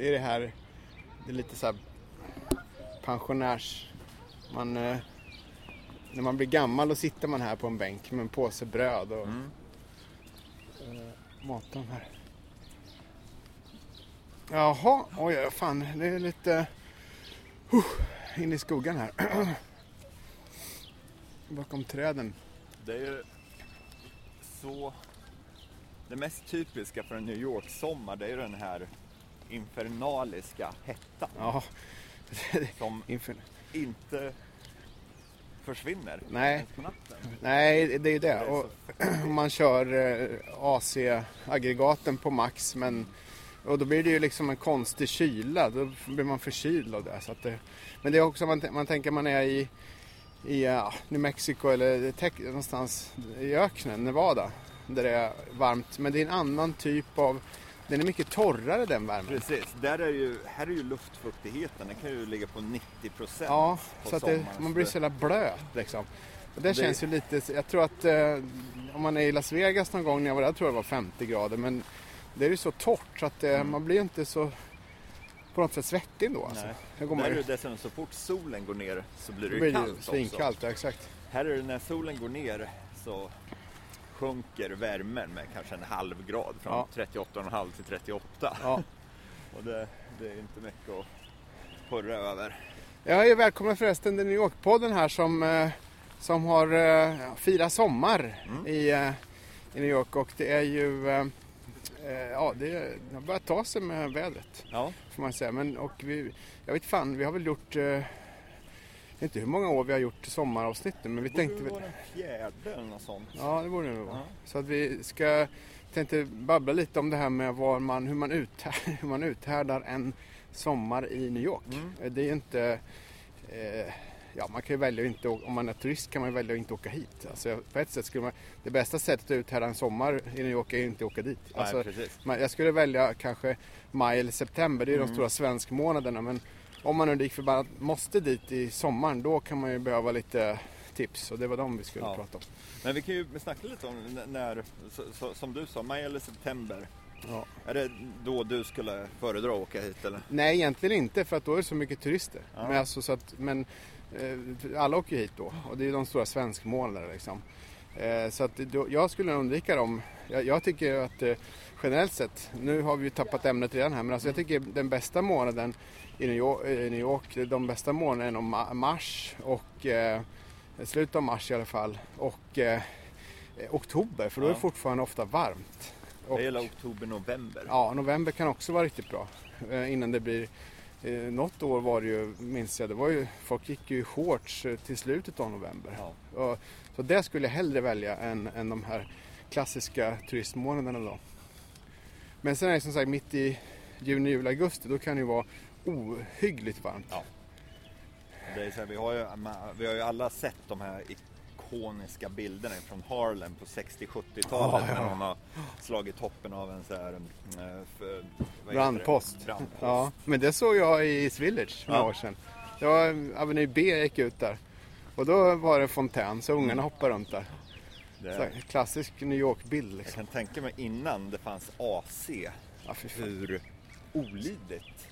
Det är det här, det är lite såhär pensionärs... Man, eh, när man blir gammal då sitter man här på en bänk med en påse bröd och Mm. eh, matar här. Jaha, oj fan det är lite uh, in i skuggan här. Bakom träden. Det är ju så... Det mest typiska för en New York-sommar det är ju den här infernaliska hettan Ja, som inte försvinner Nej. Nej, det är ju det. är Och man kör eh, AC-aggregaten på max men och då blir det ju liksom en konstig kyla. Då blir man förkyld av det. Så det men det är också man, man tänker man är i, i ja, New Mexico eller någonstans i öknen, Nevada. Där det är varmt. Men det är en annan typ av den är mycket torrare den värmen. Precis, där är ju, här är ju luftfuktigheten, den kan ju ligga på 90 procent Ja, så att det, man blir så jävla blöt liksom. Och det, Det- känns ju lite, jag tror att eh, om man är i Las Vegas någon gång när jag var där tror jag det var 50 grader men det är ju så torrt så att eh, man blir ju inte så på något sätt svettig ändå alltså. Där är man, det dessutom så fort solen går ner så blir det ju blir det ju kallt också. svinkallt, ja, exakt. Här är det när solen går ner så sjunker värmen med kanske en halv grad från Ja. 38,5 till 38. Ja. Och det, det är inte mycket att hurra över. Jag är välkommen förresten till New York-podden här som, eh, som har eh, firat sommar Mm. i, eh, i New York och det är ju ja, det, har börjat ta sig med vädret. Ja, får man säga. Men, och vi, jag vet fan, vi har väl gjort, inte hur många år vi har gjort sommaravsnitt nu, men vi tänkte det väl, den fjärde eller något sånt. ja det borde det nog vara. Så att vi ska, tänkte babbla lite om det här med var man, hur, man uthär, hur man uthärdar en sommar i New York. Mm. Eh, Det är ju inte, eh, ja man kan ju välja inte, om man är turist kan man välja att inte åka hit. Alltså, på ett sätt skulle man, det bästa sättet att uthärda en sommar i New York är ju inte att åka dit. Nej, Alltså, precis. Man- Jag skulle välja kanske maj eller september, det är ju Mm. de stora svenskmånaderna. Men om man nu lik förbannat måste dit i sommaren, då kan man ju behöva lite tips. Och det var de vi skulle Ja. prata om. Men vi kan ju snacka lite om när, som du sa, maj eller september. Ja. Är det då du skulle föredra att åka hit eller? Nej, egentligen inte för att då är det så mycket turister. Ja. Men, alltså, så att, men eh, alla åker hit då och det är ju de stora svenskmånaderna liksom. Eh, så att jag skulle undvika dem. Jag, jag tycker att eh, generellt sett, nu har vi tappat ämnet redan här, men alltså jag tycker den bästa månaden i New York, i New York de bästa månaderna är nog ma- mars och eh, slutet av mars i alla fall och eh, oktober för då är det fortfarande ofta varmt. Och- Det gäller oktober, november. Ja, november kan också vara riktigt bra. Eh, innan det blir... Eh, något år var det ju, minns jag, det var ju, folk gick ju i shorts eh, till slutet av november. Ja. Och, så det skulle jag hellre välja än, än de här klassiska turistmånaderna då. Men sen är det som sagt mitt i juni, juli, augusti, då kan det ju vara ohyggligt varmt. Ja. Det är så här, vi, har ju, vi har ju alla sett de här ikoniska bilderna från Harlem på 60-70-talet Ja, ja. när någon har slagit toppen av en så här, eh, för? Brandpost. Brandpost. Ja, men det såg jag i East Village för några Ja. år sedan. Det var Avenue B jag gick ut där. Och då var det en fontän, så ungarna hoppade runt där. Det, här, klassisk New York-bild jag liksom. kan tänka mig innan det fanns AC Ja, hur olidligt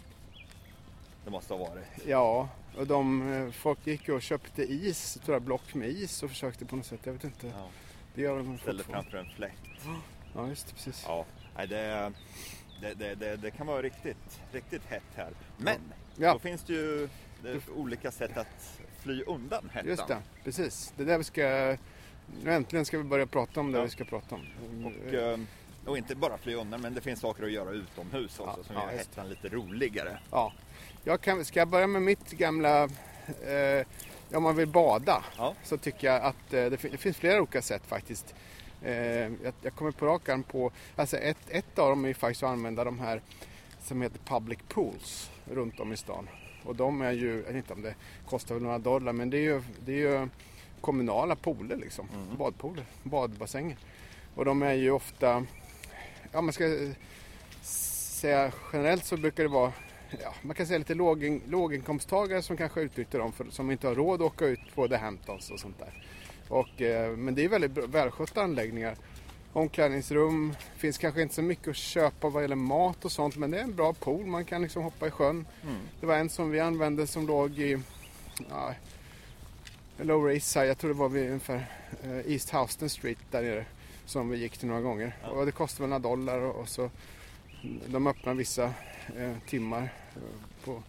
det måste ha varit. Ja, och de, eh, folk gick ju och köpte is, tror jag, block med is och försökte på något sätt. Jag vet inte. Ja. Det gör de Ställde framför en fläkt. Ja, just det, precis. Ja, det, det, det, det, det kan vara riktigt, riktigt hett här. Men Ja. då finns det ju det är olika sätt att fly undan hettan. Just det, precis. Det är där vi ska... Äntligen ska vi börja prata om det Ja. vi ska prata om. Och, eh, och inte bara fly undan, men det finns saker att göra utomhus också Ja, som ja, gör hettan lite roligare. Ja. Jag kan, ska jag börja med mitt gamla... Eh, om man vill bada Ja. så tycker jag att eh, det, fin- det finns flera olika sätt faktiskt. Eh, jag, jag kommer på rak arm på... Alltså ett, ett av dem är ju faktiskt att använda de här som heter public pools runt om i stan. Och de är ju, jag vet inte om det kostar väl några dollar, men det är ju, det är ju kommunala pooler liksom. Mm. Badpooler, badbassänger. Och de är ju ofta, ja man ska säga generellt så brukar det vara ja, man kan säga lite lågin, låginkomsttagare som kanske utnyttjar dem för, som inte har råd att åka ut på The Hamptons och sånt där. Och, eh, men det är väldigt välskötta anläggningar. Omklädningsrum, finns kanske inte så mycket att köpa vad gäller mat och sånt men det är en bra pool, man kan liksom hoppa i sjön. Mm. Det var en som vi använde som låg i ja, Lower East Side, jag tror det var vid ungefär eh, East Houston Street där nere som vi gick till några gånger. Ja. Och det kostade väl några dollar och, och så de öppnar vissa eh, timmar eh, på,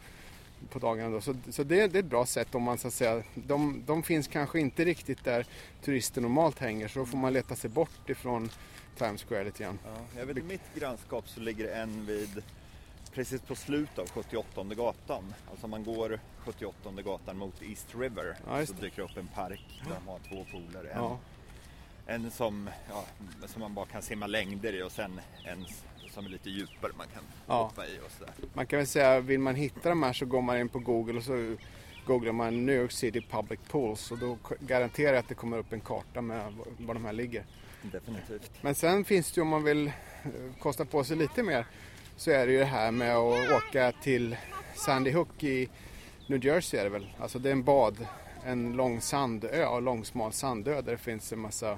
på dagarna. Då. Så, så det, det är ett bra sätt om man så att säga, de, de finns kanske inte riktigt där turister normalt hänger så då får man leta sig bort ifrån Times Square lite grann. Ja, jag vet, I mitt grannskap så ligger det en vid precis på slutet av 78 gatan. Alltså man går 78 gatan mot East River Ja, så det. dyker upp en park där de har två pooler. En, Ja, en som, ja, som man bara kan simma längder i och sen en som är lite djupare man kan Ja. hoppa i och sådär. man kan väl säga, vill man hitta de här så går man in på Google och så googlar man New York City Public Pools och då garanterar jag att det kommer upp en karta med var- var de här ligger. Definitivt. Men sen finns det ju om man vill eh, kosta på sig lite mer så är det ju det här med att åka till Sandy Hook i New Jersey är det väl. Alltså det är en bad, en lång sandö och lång smal sandö där det finns en massa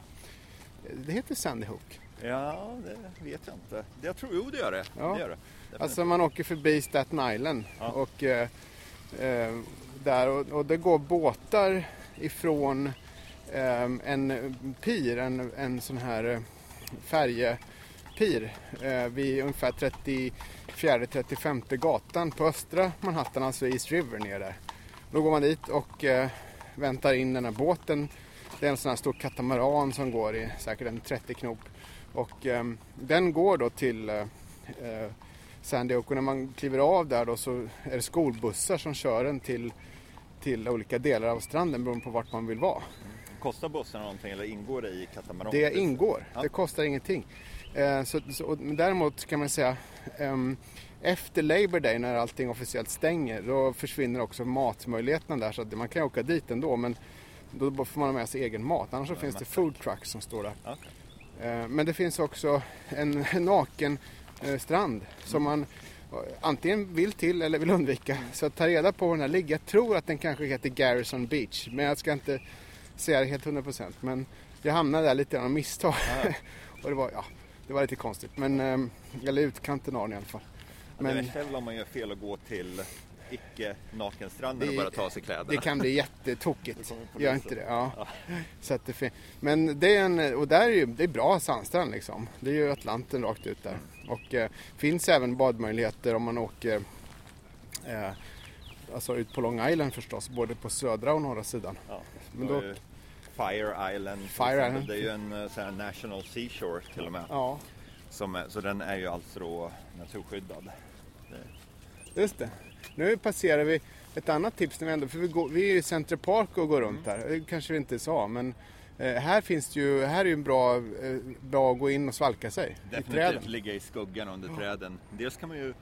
det heter Sandy Hook. Ja, det vet jag inte. Jag tror, jo det gör det. Ja. det, gör det. Definitivt. Alltså man åker förbi Staten Island Ja. och eh, eh, där och, och det går båtar ifrån eh, en pir, en, en sån här eh, färjepir eh, vid ungefär 34-35 gatan på östra Manhattan, alltså East River ner där. Då går man dit och eh, väntar in den här båten. Det är en sån här stor katamaran som går i säkert en 30 knop. Och eh, den går då till eh, eh, Hook och när man kliver av där då så är det skolbussar som kör en till, till olika delar av stranden beroende på vart man vill vara. Kostar bussen någonting eller ingår det i katamaran? Det ingår, Ja. det kostar ingenting. Eh, så, så, däremot kan man säga ehm, efter Labor Day när allting officiellt stänger då försvinner också matmöjligheterna där så att man kan åka dit ändå men då får man ha med sig egen mat. Annars så finns det food trucks som står där. Okej. Eh, Men det finns också en naken eh, strand som man eh, antingen vill till eller vill undvika. Så ta reda på var den här ligger. Jag tror att den kanske heter Garrison Beach men jag ska inte säga det helt 100% men jag hamnade där lite av misstag. Och det var, ja, det var lite konstigt. Men, eh, eller utkanten av den i alla fall. Men... Det är väl om man gör fel och går till icke nakenstranden och börjar ta av sig kläderna. det kan bli jättetokigt. Gör inte det? Ja. Ja. Så att det Men det är en, och där är ju, det är bra sandstrand liksom. Det är ju Atlanten rakt ut där. Och eh, finns även badmöjligheter om man åker eh, alltså ut på Long Island förstås, både på södra och norra sidan. Ja. Men Då Fire Island, Fire. Island. det är ju en eh, sån här national seashore till och med. Ja, Som, är- så den är ju alltså naturskyddad. just det. Nu passerar vi ett annat tips när vi ändå, för vi, går, vi är ju i Central Park och går runt där. Det kanske vi inte sa, men eh, här finns det ju, här är ju en bra, eh, bra att gå in och svalka sig i Definitivt träden. ligga i skuggan under träden. Dels kan man ju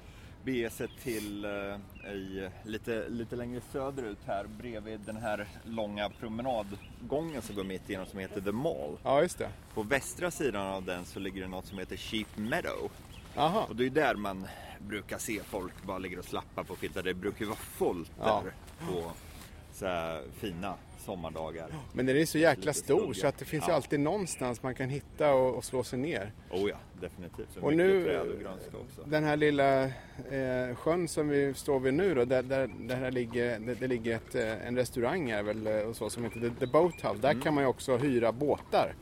bege sig till eh, i, lite, lite längre söderut här bredvid den här långa promenadgången som går mitt igenom som heter The Mall. Ja, just det. På västra sidan av den så ligger det något som heter Sheep Meadow. Aha. Och det är där man brukar se folk bara ligger och slappar på filtar. Det brukar ju vara fullt Ja. där på så här fina sommardagar. Men den är så jäkla stor så att det finns ju Ja. alltid någonstans man kan hitta och, och slå sig ner. Oh ja, definitivt. Så Och nu- träd och grönska också. Den här lilla eh, sjön som vi står vid nu då, där, där, där ligger, det, det ligger ett, eh, en restaurang här väl, eh, och så, som heter The, The Boat House. Där Mm. kan man ju också hyra båtar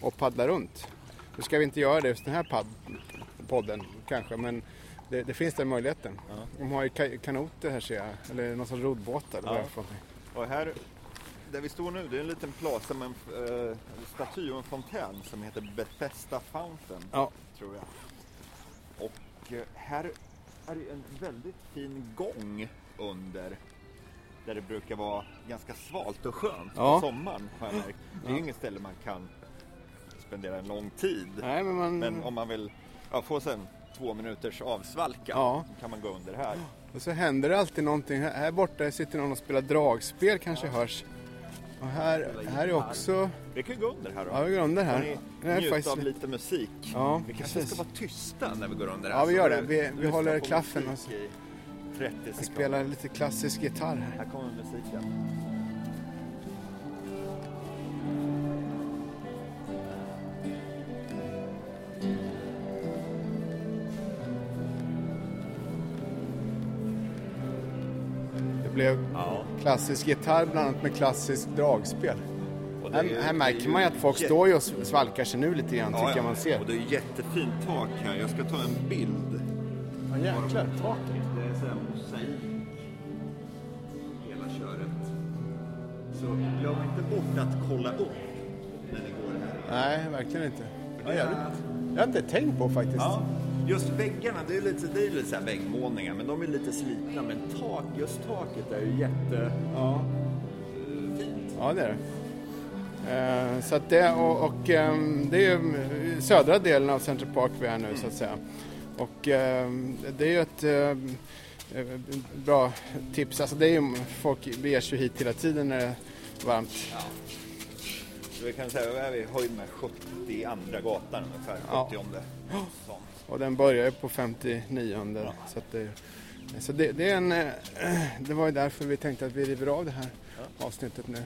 och paddla runt. Nu ska vi inte göra det just den här podden kanske, men det, det finns den möjligheten. Ja. De har ju ka- kanoter här ser jag, eller någon sorts roddbåtar. Ja. Och här, där vi står nu, det är en liten plaza med en eh, staty och en fontän som heter Bethesda Fountain, Ja. tror jag. Och eh, här är det en väldigt fin gång under där det brukar vara ganska svalt och skönt Ja. på sommaren. Har jag märkt. Det är ju inget ställe man kan spendera en lång tid. Nej, men man... Men om man vill ja, få sig en två minuters avsvalka Ja. kan man gå under här. Och så händer det alltid någonting. Här, borta sitter någon och spelar dragspel kanske hörs. Och här, här är också... Vi kan gå under här då. Ja, vi går under här. ni Det här är njuta faktiskt- av lite musik. Ja, vi kanske precis. ska vara tysta när vi går under här. Ja, vi gör det. Vi- vi håller klaffen musik i 30 Jag sekunder. spelar lite klassisk gitarr här. Här kommer musiken. Blev Ja. klassisk gitarr bland annat med klassiskt dragspel. och det Här, här det märker är man ju att folk jätte- står ju och svalkar sig nu lite grann, Ja, tycker ja. jag man ser. Och det är jättefint tak här. Jag ska ta en bild. Ja, jäklar, taket. Det är så här mosaik. Hela köret. Så glöm inte bort att kolla upp när ni går här. Nej, verkligen inte. Ja, jävligt. Jag har inte tänkt på faktiskt. Ja, just väggarna, det är lite, det är lite så här väggmålningar, men de är lite slitna. Men tak, just taket är ju jättefint. Ja. Ja, det är det. Eh, så att det, och, och ehm, det är ju södra delen av Central Park vi är nu så att säga. Och ehm, det är ju ett eh, eh, bra tips. Alltså det är ju, folk beger sig hit hela tiden när det är varmt. Så vi kan säga, är vi höjd med 70 andra gatan ungefär, Ja. 70 sån. Och den börjar ju på 59 så att det, så det, det är en, eh, det var ju därför vi tänkte att vi river av det här avsnittet nu.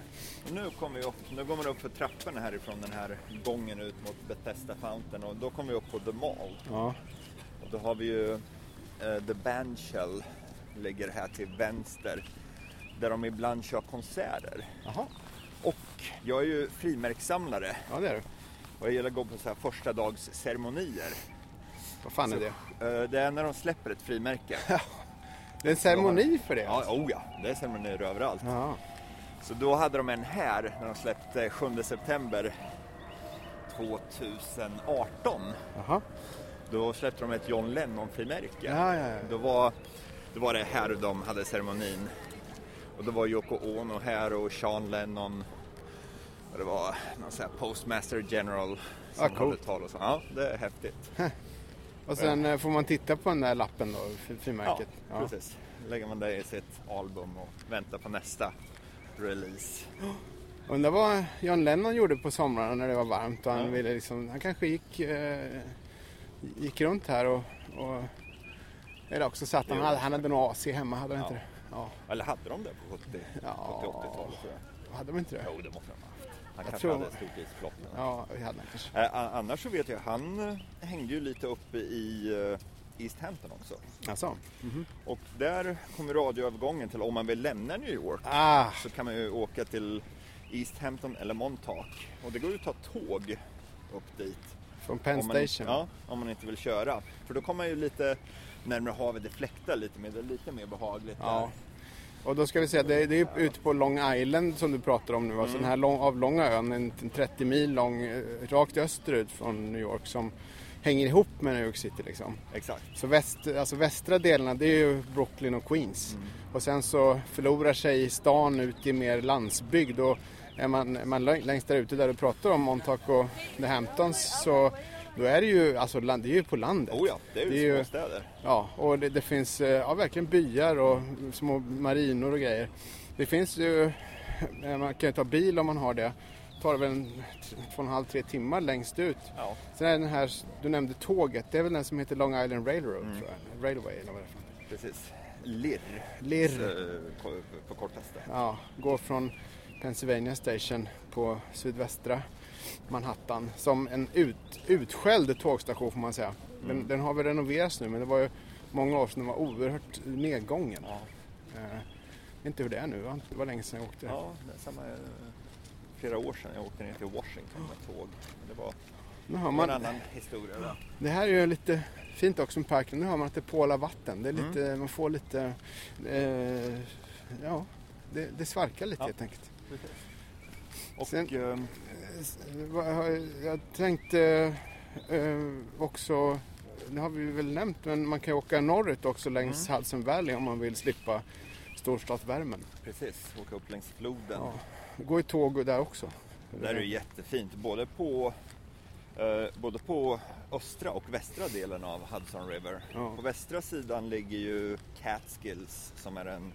Och nu kommer vi upp, nu går man upp för trapporna härifrån den här gången ut mot Bethesda Fountain och då kommer vi upp på The Mall. Ja, Och då har vi ju eh, The Bandshell ligger här till vänster där de ibland kör konserter. Jaha. Och jag är ju frimärkssamlare ja det är det. och jag gillar att gå på så här första dags ceremonier. Vad fan är det? Eh, Det är när de släpper ett frimärke. Det är en ceremoni för det? Ja, oh ja, det är ceremonier överallt. Ja. Så då hade de en här när de släppte 7 september 2018. Jaha. Då släppte de ett John Lennon-frimärke. Ja, ja, ja. Då, var, då var det här de hade ceremonin. Och då var Yoko Ono här och Sean Lennon. Och det var någon sån här postmaster general som Ah, coolt. hade tal och så. Ja, det är häftigt. Och sen eh, får man titta på den där lappen då, fri- Ja, frimärket. Ja. precis. Lägger man det i sitt album och väntar på nästa release. Undrar vad John Lennon gjorde på somrarna när det var varmt och han Ja. ville liksom, han kanske gick, eh, gick runt här och, och eller också satt han, han hade nog AC hemma, hade han Ja. inte det? Ja, Eller hade de det på 70, Ja. 70-80-talet tror jag? hade de inte det? Jo, det måste de ha haft. Han Jag kanske tror- hade ett stort men- Ja, vi hade han kanske. Eh, annars så vet jag, han eh, hängde ju lite uppe i eh, East Hampton också. Alltså. Och där kommer radioövergången till om man vill lämna New York Ah, så kan man ju åka till East Hampton eller Montauk. Och det går ju att ta tåg upp dit. Från Penn om man, Station. Ja, om man inte vill köra. För då kommer man ju lite närmare havet, det fläktar lite mer, det är lite mer behagligt Ja. där. Och då ska vi säga, det, det är ute på Long Island som du pratar om nu. Alltså Mm. den här lång, avlånga ön, en en 30 mil lång, eh, rakt österut från New York som hänger ihop med New York City liksom. Exakt. Så väst, alltså västra delarna det är ju Brooklyn och Queens. Mm. Och sen så förlorar sig stan ut i mer landsbygd. Och är man, är man lä- längst där ute där du pratar om Montauk och The Hamptons så då är det ju, alltså, det är ju på landet. Oh ja, det är ju Det är ju- småstäder. Ja, och det, det finns eh, ja, verkligen byar och små marinor och grejer. Det finns ju, eh, man kan ju ta bil om man har det. tar det väl en, två och en halv, tre timmar längst ut. Ja. Sen är den här, du nämnde tåget, det är väl den som heter Long Island Railroad Mm. tror jag. Railway eller vad det är. Precis. Lirr. Lirr. eh, på- På kortaste. Ja, går från Pennsylvania Station på sydvästra Manhattan som en ut, utskälld tågstation får man säga. Den, Mm. den har väl renoverats nu men det var ju många år sedan den var oerhört nedgången. Ja. Eh, inte hur det är nu, va? det var länge sedan jag åkte. Ja, det är samma, eh, flera år sedan jag åkte ner till Washington med tåg. Det var Nu har en man, annan historia. Där. det här är ju lite fint också med parken. Nu har man att det pålar vatten. Det är lite, Mm. Man får lite, eh, ja, det, det svarkar lite Ja. helt enkelt. Och Sen- eh, har- Jag tänkte eh, också, det har vi väl nämnt, men man kan ju åka norrut också längs Mm. Hudson Valley om man vill slippa storstadsvärmen. precis, åka upp längs floden. Ja. Går ju tåg där också. Där är det jättefint, både på, eh, både på östra och västra delen av Hudson River. Ja. På västra sidan ligger ju Catskills som är en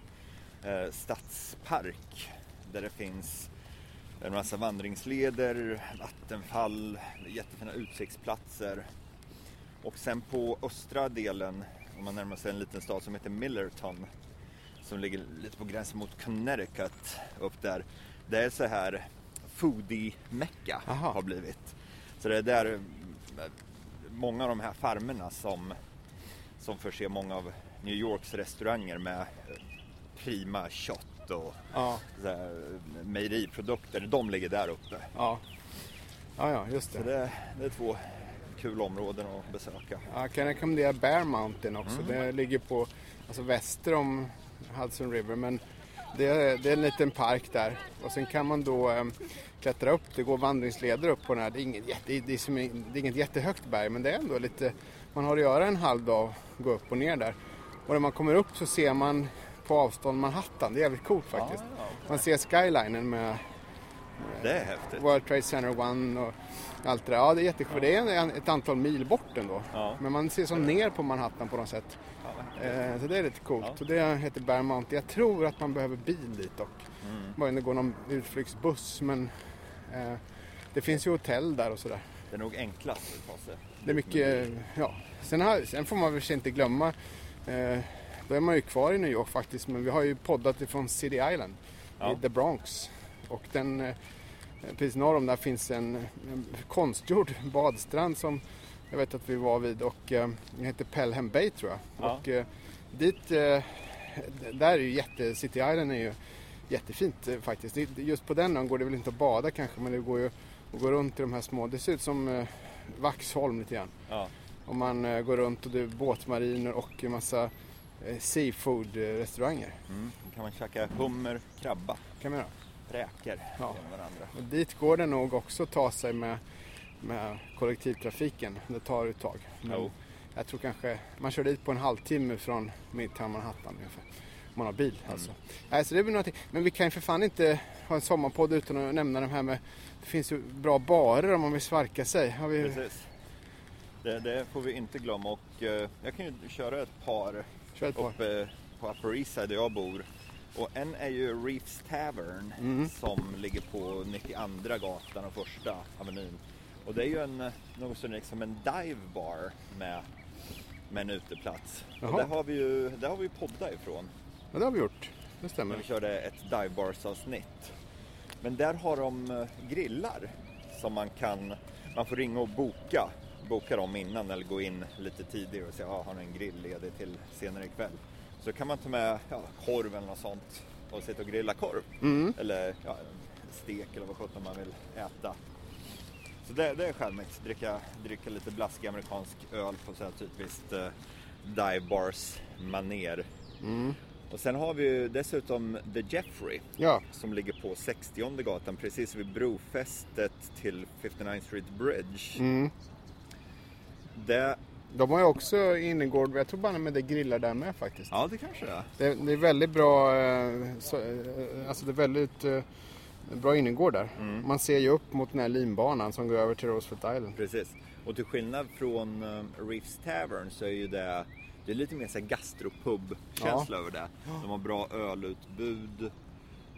eh, stadspark där det finns En massa vandringsleder, vattenfall, jättefina utsiktsplatser. Och sen på östra delen, om man närmar sig en liten stad som heter Millerton, som ligger lite på gränsen mot Connecticut upp där. Det är så här foodie-mecka har blivit. Så det är där eh, många av de här farmerna som, som förser många av New Yorks restauranger med eh, prima kött och Ja, här, mejeriprodukter, de ligger där uppe. ja. Ja, ja, just Så det. det, det är två kul områden att besöka. Ja, Jag kan rekommendera Bear Mountain också. Mm. Det ligger på, alltså väster om Hudson River. Men det är, det är en liten park där. Och sen kan man då eh, klättra upp. Det går vandringsleder upp på den här. Det är, inget jätte, det, är som, det är inget jättehögt berg men det är ändå lite, man har att göra en halv dag gå upp och ner där. Och när man kommer upp så ser man på avstånd Manhattan. Det är jävligt coolt faktiskt. Ja, Man ser skylinen med häftigt. World Trade Center One och allt det där. Ja, det är jättekul. Det är en, ett antal mil bort ändå. Ja. Men man ser som ner på Manhattan på något sätt. Ja, Eh, så det är lite coolt. Ja. Så det heter Bear Mountain. Jag tror att man behöver bil dit dock. Mm. Bara det går någon utflyktsbuss. Men eh, det finns ju hotell där och sådär. Det är nog enklast att ta sig. Det är mycket, ja. Sen, har, sen får man väl inte glömma. Eh, då är man ju kvar i New York faktiskt. Men vi har ju poddat ifrån City Island. Ja. I The Bronx. Och den, eh, precis norr om där finns en, en konstgjord badstrand som jag vet att vi var vid och eh, den heter Pelham Bay tror jag. Ja. Och eh, dit, eh, där är ju jätte, City Island är ju jättefint eh, faktiskt. Just på den ön går det väl inte att bada kanske men det går ju att gå runt i de här små, det ser ut som eh, Vaxholm lite grann. Ja. Om man går runt och det är båtmariner och en massa seafood-restauranger. Mm. Då kan man käka hummer, krabba, kan man göra. räkor Ja. varandra. Och dit går det nog också att ta sig med, med kollektivtrafiken. Det tar ett tag. Men Jo. jag tror kanske man kör dit på en halvtimme från Midtown Manhattan ungefär. Om man har bil alltså. Nej, så det blir någonting. Men vi kan ju för fan inte ha en sommarpodd utan att nämna de här med det finns ju bra barer om man vill svarka sig. Har vi... Precis. Det, det får vi inte glömma och eh, jag kan ju köra ett par Kör ett par. uppe på Upper East Side där jag bor. Och en är ju Reefs Tavern Mm. som ligger på 92 gatan och första avenyn. Och det är ju en, något som en dive bar med, med en uteplats. Och där har vi ju där har vi podda ifrån. Ja, det har vi gjort. Det När stämmer. vi körde ett dive bars avsnitt. Men där har de eh, grillar som man kan, man får ringa och boka. Boka dem innan eller gå in lite tidigare och säga, ah, har ni en grill ledig till senare ikväll? Så kan man ta med ja, korv eller något sånt och sitta och grilla korv. Mm. Eller ja, stek eller vad sjutton man vill äta. Så det, det är charmigt. Dricka, dricka lite blaskig amerikansk öl på så här typiskt eh, dive bars maner. Mm. Och sen har vi ju dessutom The Jeffrey Ja, som ligger på 60 gatan precis vid brofästet till 59th Street Bridge. mm. Det, de har ju också innergård. Jag tror bara med det grillar där med faktiskt. ja, det kanske det är. Det, är väldigt bra, eh, eh, alltså det är väldigt eh, bra innergård där. Mm. Man ser ju upp mot den här linbanan som går över till Roosevelt Island. Precis. Och till skillnad från Reefs Tavern så är ju det, det är lite mer så gastropub-känsla över det. De har bra ölutbud,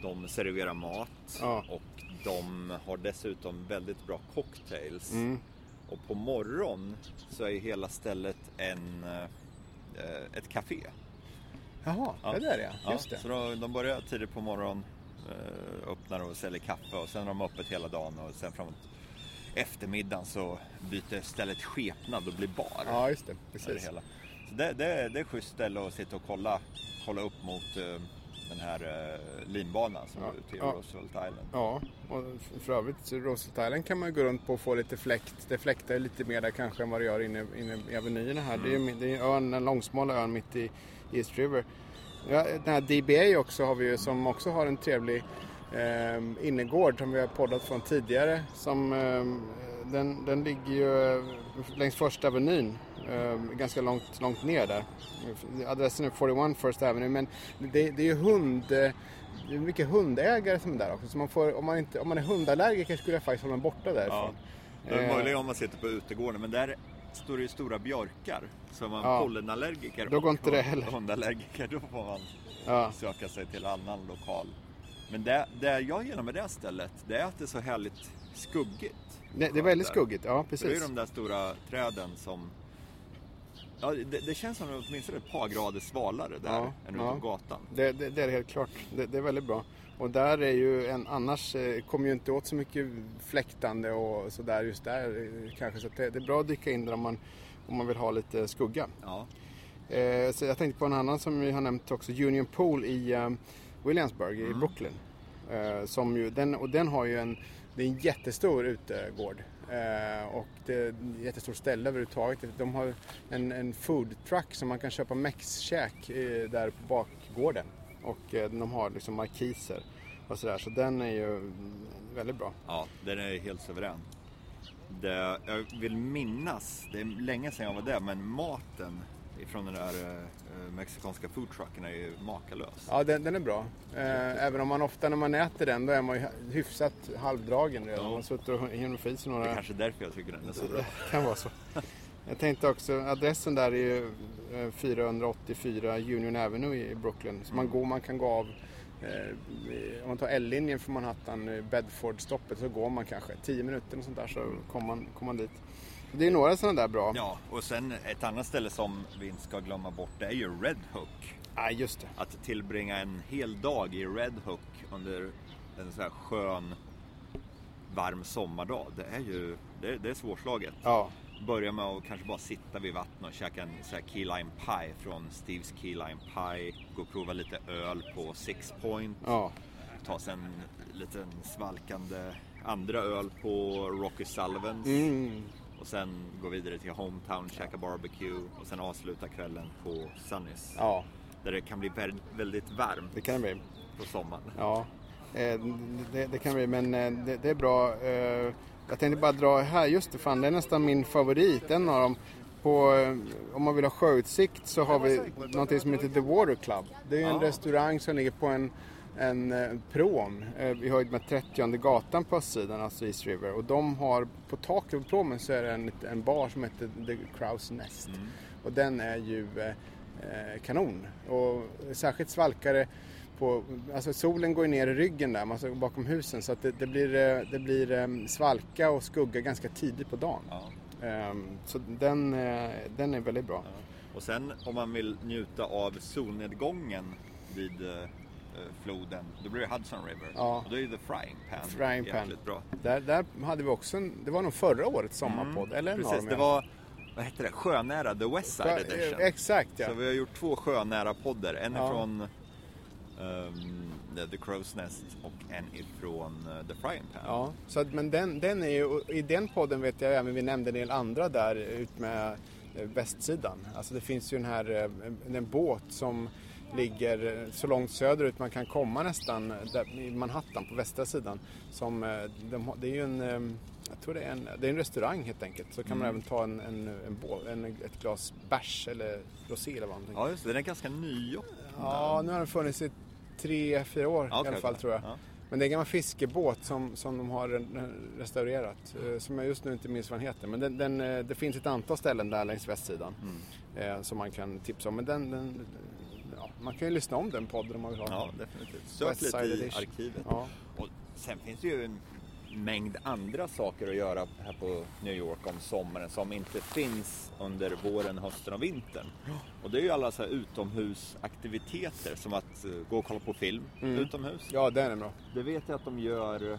de serverar mat Ja. och de har dessutom väldigt bra cocktails. Mm. Och på morgon så är hela stället en, eh, ett café. Jaha, Ja. det där ja. Just det. Så de, de börjar tidigt på morgonen, eh, öppnar och säljer kaffe och sen har de öppet hela dagen och sen framåt eftermiddagen så byter stället skepnad och blir bar. Ja, just det. är det, Precis. hela. Så det, det, det är ett schysst ställe att sitta och kolla, kolla upp mot eh, den här eh, linbanan som Ja, går ut till ja. Roosevelt Island. Ja, och för övrigt Roosevelt Island kan man gå runt på och få lite fläkt. Det fläktar ju lite mer där kanske än vad det gör inne, inne i avenyerna här. Det är ju det är ön, en långsmal ön mitt i East River. Ja, den här DBA också har vi ju som också har en trevlig eh, innergård som vi har poddat från tidigare. Som, eh, den, den ligger ju eh, längs första avenyn. Eh, ganska långt, långt ner där. Adressen är 41 First Avenue men det, det är ju hund... eh, Det är mycket hundägare som är där också. Så man får, om, man inte, om man är hundallergiker skulle jag faktiskt hålla mig borta Ja. därifrån. Det är möjligt om man sitter på utegården men där står det ju stora björkar. Så är man Ja. pollenallergiker Då går inte det heller. hundallergiker då får man Ja. söka sig till annan lokal. Men det, det jag gillar med det stället, det är att det är så härligt skuggigt. Det, det är väldigt Där. skuggigt, ja För det är ju precis. de där stora träden som... Ja, det, det känns som åtminstone ett par grader svalare där Ja, än ute ja. på gatan. Det, det, det är helt klart. Det, det är väldigt bra. Och där är ju en, annars eh, kommer ju inte åt så mycket fläktande och sådär just där eh, kanske. Så att det, det är bra att dyka in där om man, om man vill ha lite skugga. Ja, Eh, så jag tänkte på en annan som vi har nämnt också, Union Pool i eh, Williamsburg i Brooklyn. Eh, som ju, den, och den har ju en, det är en jättestor utegård. Eh, och det är ett jättestort ställe överhuvudtaget. De har en, en food truck som man kan köpa mexkäk där på bakgården. Och eh, de har liksom markiser och sådär. Så den är ju väldigt bra. ja den är helt suverän. Det, jag vill minnas, det är länge sedan jag var där, men maten ifrån den där eh, mexikanska foodtrucken är ju makalös. Ja, den, den är bra. Eh, även om man ofta när man äter den då är man ju hyfsat halvdragen redan. Ja. Man suttit och hunnit få i sig Det några... är kanske därför jag tycker den är så bra. Det kan vara så. Jag tänkte också, adressen där är ju eh, 484 Union Avenue i Brooklyn. Så man, Mm. går, man kan gå av, eh, om man tar L-linjen från Manhattan, eh, Bedford-stoppet, så går man kanske 10 minuter och sånt där så kommer man, kommer man dit. Det är några sådana där bra. Ja, och sen ett annat ställe som vi inte ska glömma bort, det är ju Red Hook. Ah, just det. Att tillbringa en hel dag i Red Hook under en så här skön, varm sommardag, det är ju det, det är svårslaget. Ja, Börja med att kanske bara sitta vid vattnet och käka en så här key lime pie från Steves Key Lime Pie. Gå och prova lite öl på Six Point. ja, Ta sig en liten svalkande andra öl på Rocky Sullivans. mm, Och sen gå vidare till Hometown, käka barbecue och sen avsluta kvällen på Sunnys. ja, Där det kan bli vä- väldigt varmt det kan det bli. på sommaren. Ja, eh, det, det kan vi, men eh, det, det är bra. Eh, Jag tänkte bara dra här, just det, fan det är nästan min favorit, en av dem. På, om man vill ha sjöutsikt så har vi någonting som heter The Water Club. Det är en Ja. restaurang som ligger på en, en eh, prom eh, i höjd med 30 gatan på östsidan, alltså East River. Och de har, på taket på promen så är det en, en bar som heter The Crow's Nest. Och den är ju eh, eh, kanon. Och särskilt svalkare på, alltså solen går ner i ryggen där, alltså bakom husen. Så att det, det blir, det blir svalka och skugga ganska tidigt på dagen. Ja. Ehm, Så den, den är väldigt bra. Och sen om man vill njuta av solnedgången vid floden, då blir det Hudson River. Ja. Och då är ju The Frying Pan Frying Pan. bra. Där, där hade vi också en, det var nog förra årets sommarpodd, eller Mm. Precis, dem, det var, vad hette det, Sjönära, The West Side Edition. eh, Exakt ja. Så vi har gjort två sjönära poddar. En Ja. ifrån ehm, The Crow's Nest och en ifrån eh, The Frying Pan. Ja, så att, men den, den är ju, i den podden vet jag även, vi nämnde en del andra där ut med eh, västsidan. Alltså det finns ju den här, en båt som ligger så långt söderut man kan komma nästan där, i Manhattan på västra sidan. Som, eh, de, det är ju en, eh, jag tror det är en, det är en restaurang helt enkelt. Så kan man även ta en, en, en, ett glas bärs eller rosé eller vad man tänker. Ja, just det. Den är ganska ny. Ja, nu har den funnits i tre, fyra år Ja, i alla fall okej. tror jag. Ja. Men det är en gammal fiskebåt som, som de har re- restaurerat. eh, Som jag just nu inte minns vad den heter. Men den, den, det finns ett antal ställen där längs västsidan. Mm. Eh, som man kan tipsa om. Men den, den, man kan ju lyssna om den podden om man vill ha. Ja, definitivt. Sök lite i arkivet. Ja. Och sen finns det ju en mängd andra saker att göra här på New York om sommaren som inte finns under våren, hösten och vintern. Och det är ju alla så här utomhusaktiviteter som att eh, gå och kolla på film utomhus. ja, den är bra. Det vet jag att de gör eh,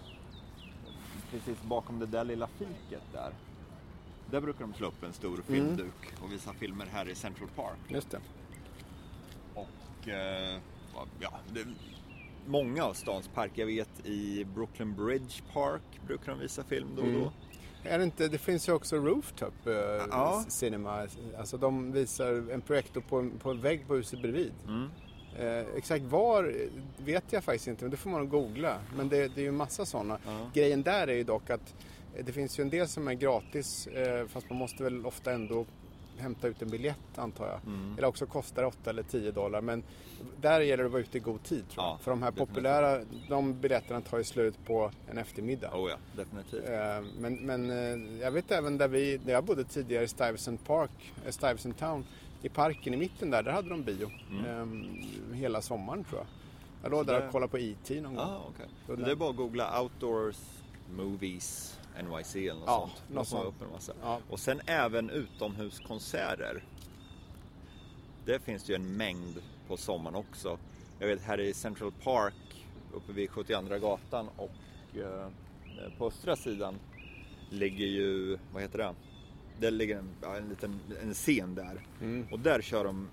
precis bakom det där lilla fiket där. Där brukar de slå upp en stor filmduk och visa filmer här i Central Park. Just det. Och eh, ja, det, många av stans parker, jag vet i Brooklyn Bridge Park brukar de visa film då och då. Är det, inte, det finns ju också Rooftop eh, Ja. Cinema. Alltså de visar en projektor på, på en vägg på huset bredvid. Mm. Eh, exakt var vet jag faktiskt inte, men det får man googla. Men det, det är ju massa sådana. Ja. Grejen där är ju dock att det finns ju en del som är gratis eh, fast man måste väl ofta ändå hämta ut en biljett antar jag. Mm. Eller också kostar det 8 eller 10 dollar. Men där gäller det att vara ute i god tid tror jag. Ja, För de här definitivt. populära, de biljetterna tar ju slut på en eftermiddag. Oh ja, definitivt. Eh, Men, men eh, jag vet även där, vi, där jag bodde tidigare i Stuyvesant Park, eh, Stuyvesant Town, i parken i mitten där, där hade de bio. Mm. Eh, hela sommaren tror jag. Jag låg där och kollade på IT någon gång. Ah, okay. Så Det är bara att googla Outdoors Movies NYC eller något Ja, sånt. något sånt. upp en massa. Ja. Och sen även utomhuskonserter. Det finns det ju en mängd på sommaren också. Jag vet här i Central Park uppe vid 72 gatan och eh, på östra sidan ligger ju, vad heter det? Det ligger en, ja, en liten en scen där. Mm. Och där kör de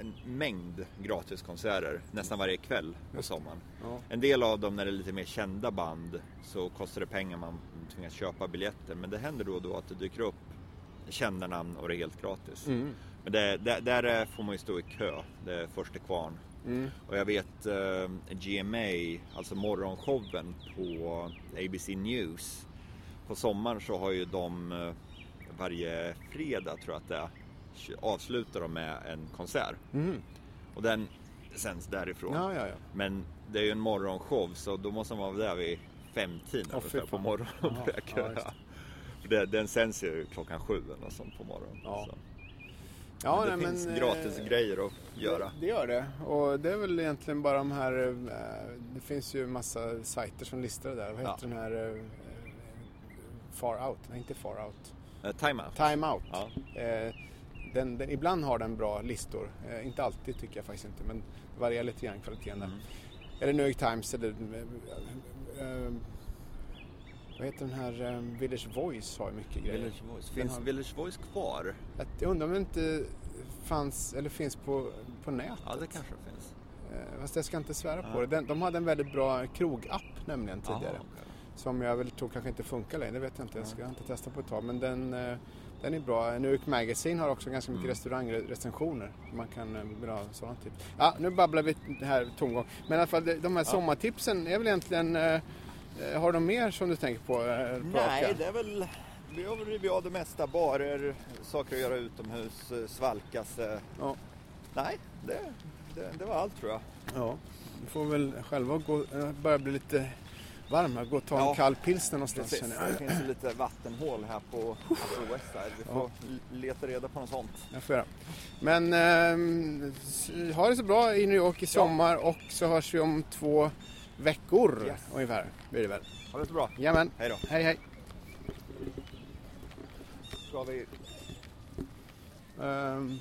en mängd gratiskonserter nästan varje kväll på sommaren. Ja. En del av dem när det är lite mer kända band så kostar det pengar man tvingas köpa biljetter. Men det händer då och då att det dyker upp kända namn och det är helt gratis. Mm. Men det, där, där är- får man ju stå i kö. Det är första kvarn. Mm. Och jag vet eh, GMA, alltså morgonshowen på ABC News. På sommaren så har ju de eh, varje fredag tror jag att det är, avslutar de med en konsert. Mm. Och den sänds därifrån. Ja, ja, ja. Men det är ju en morgonshow så då måste man vara där vid femtiden fy på morgonen och Ja, börja ja, köa. För den sänds ju klockan sju eller något sånt på morgonen. Ja. Ja men det nej, finns men, gratis eh, grejer att göra. Det, det gör det. Och det är väl egentligen bara de här... eh, Det finns ju massa sajter som listar det där. Vad heter Ja. den här... eh, Far Out? Nej, inte Far Out. Eh, time out. Time Out. Ja. Eh, Den, den, ibland har den bra listor. Eh, inte alltid tycker jag faktiskt inte. Men det varierar lite grann kvaliteten där. Mm. Eller New York Times eller... eh, eh, vad heter den här? eh, Village Voice har ju mycket grejer. Village Voice. Finns har- Village Voice kvar? Att- Jag undrar om det inte fanns, eller finns på, på nätet. Ja, det kanske finns. Eh, Fast jag ska inte svära på Ja. det. Den, de hade en väldigt bra krogapp nämligen tidigare. Aha, okej. Som jag väl tror kanske inte funkar längre. Det vet jag inte. Jag ska inte testa på ett tag. Men den, eh, den är bra. New York Magazine har också ganska mycket Mm. restaurangrecensioner. Man kan eh, vill ha sådana tips. Ja, nu babblar vi här tomgång. Men i alla fall de- här sommartipsen är väl egentligen... Eh, eh, har de mer som du tänker på? Eh, på Nej, raka? det är väl... Vi har rivit av det mesta. Barer, saker att göra utomhus, eh, svalkas. eh. Ja. Nej, det, det, det var allt tror jag. Ja, du får väl själva gå, eh, börja bli lite varm här. Gå och ta en Ja. kall pilsner någonstans Precis. känner jag. Det finns lite vattenhål här på, på Westside. Vi får leta reda på något sånt. Jag får göra. Men s- ha det så bra i New York i sommar och så hörs vi om två veckor Yes. ungefär. Blir det väl. Ha det så bra. Jajamän. Hej då. Hej hej. Ska vi... Ehm,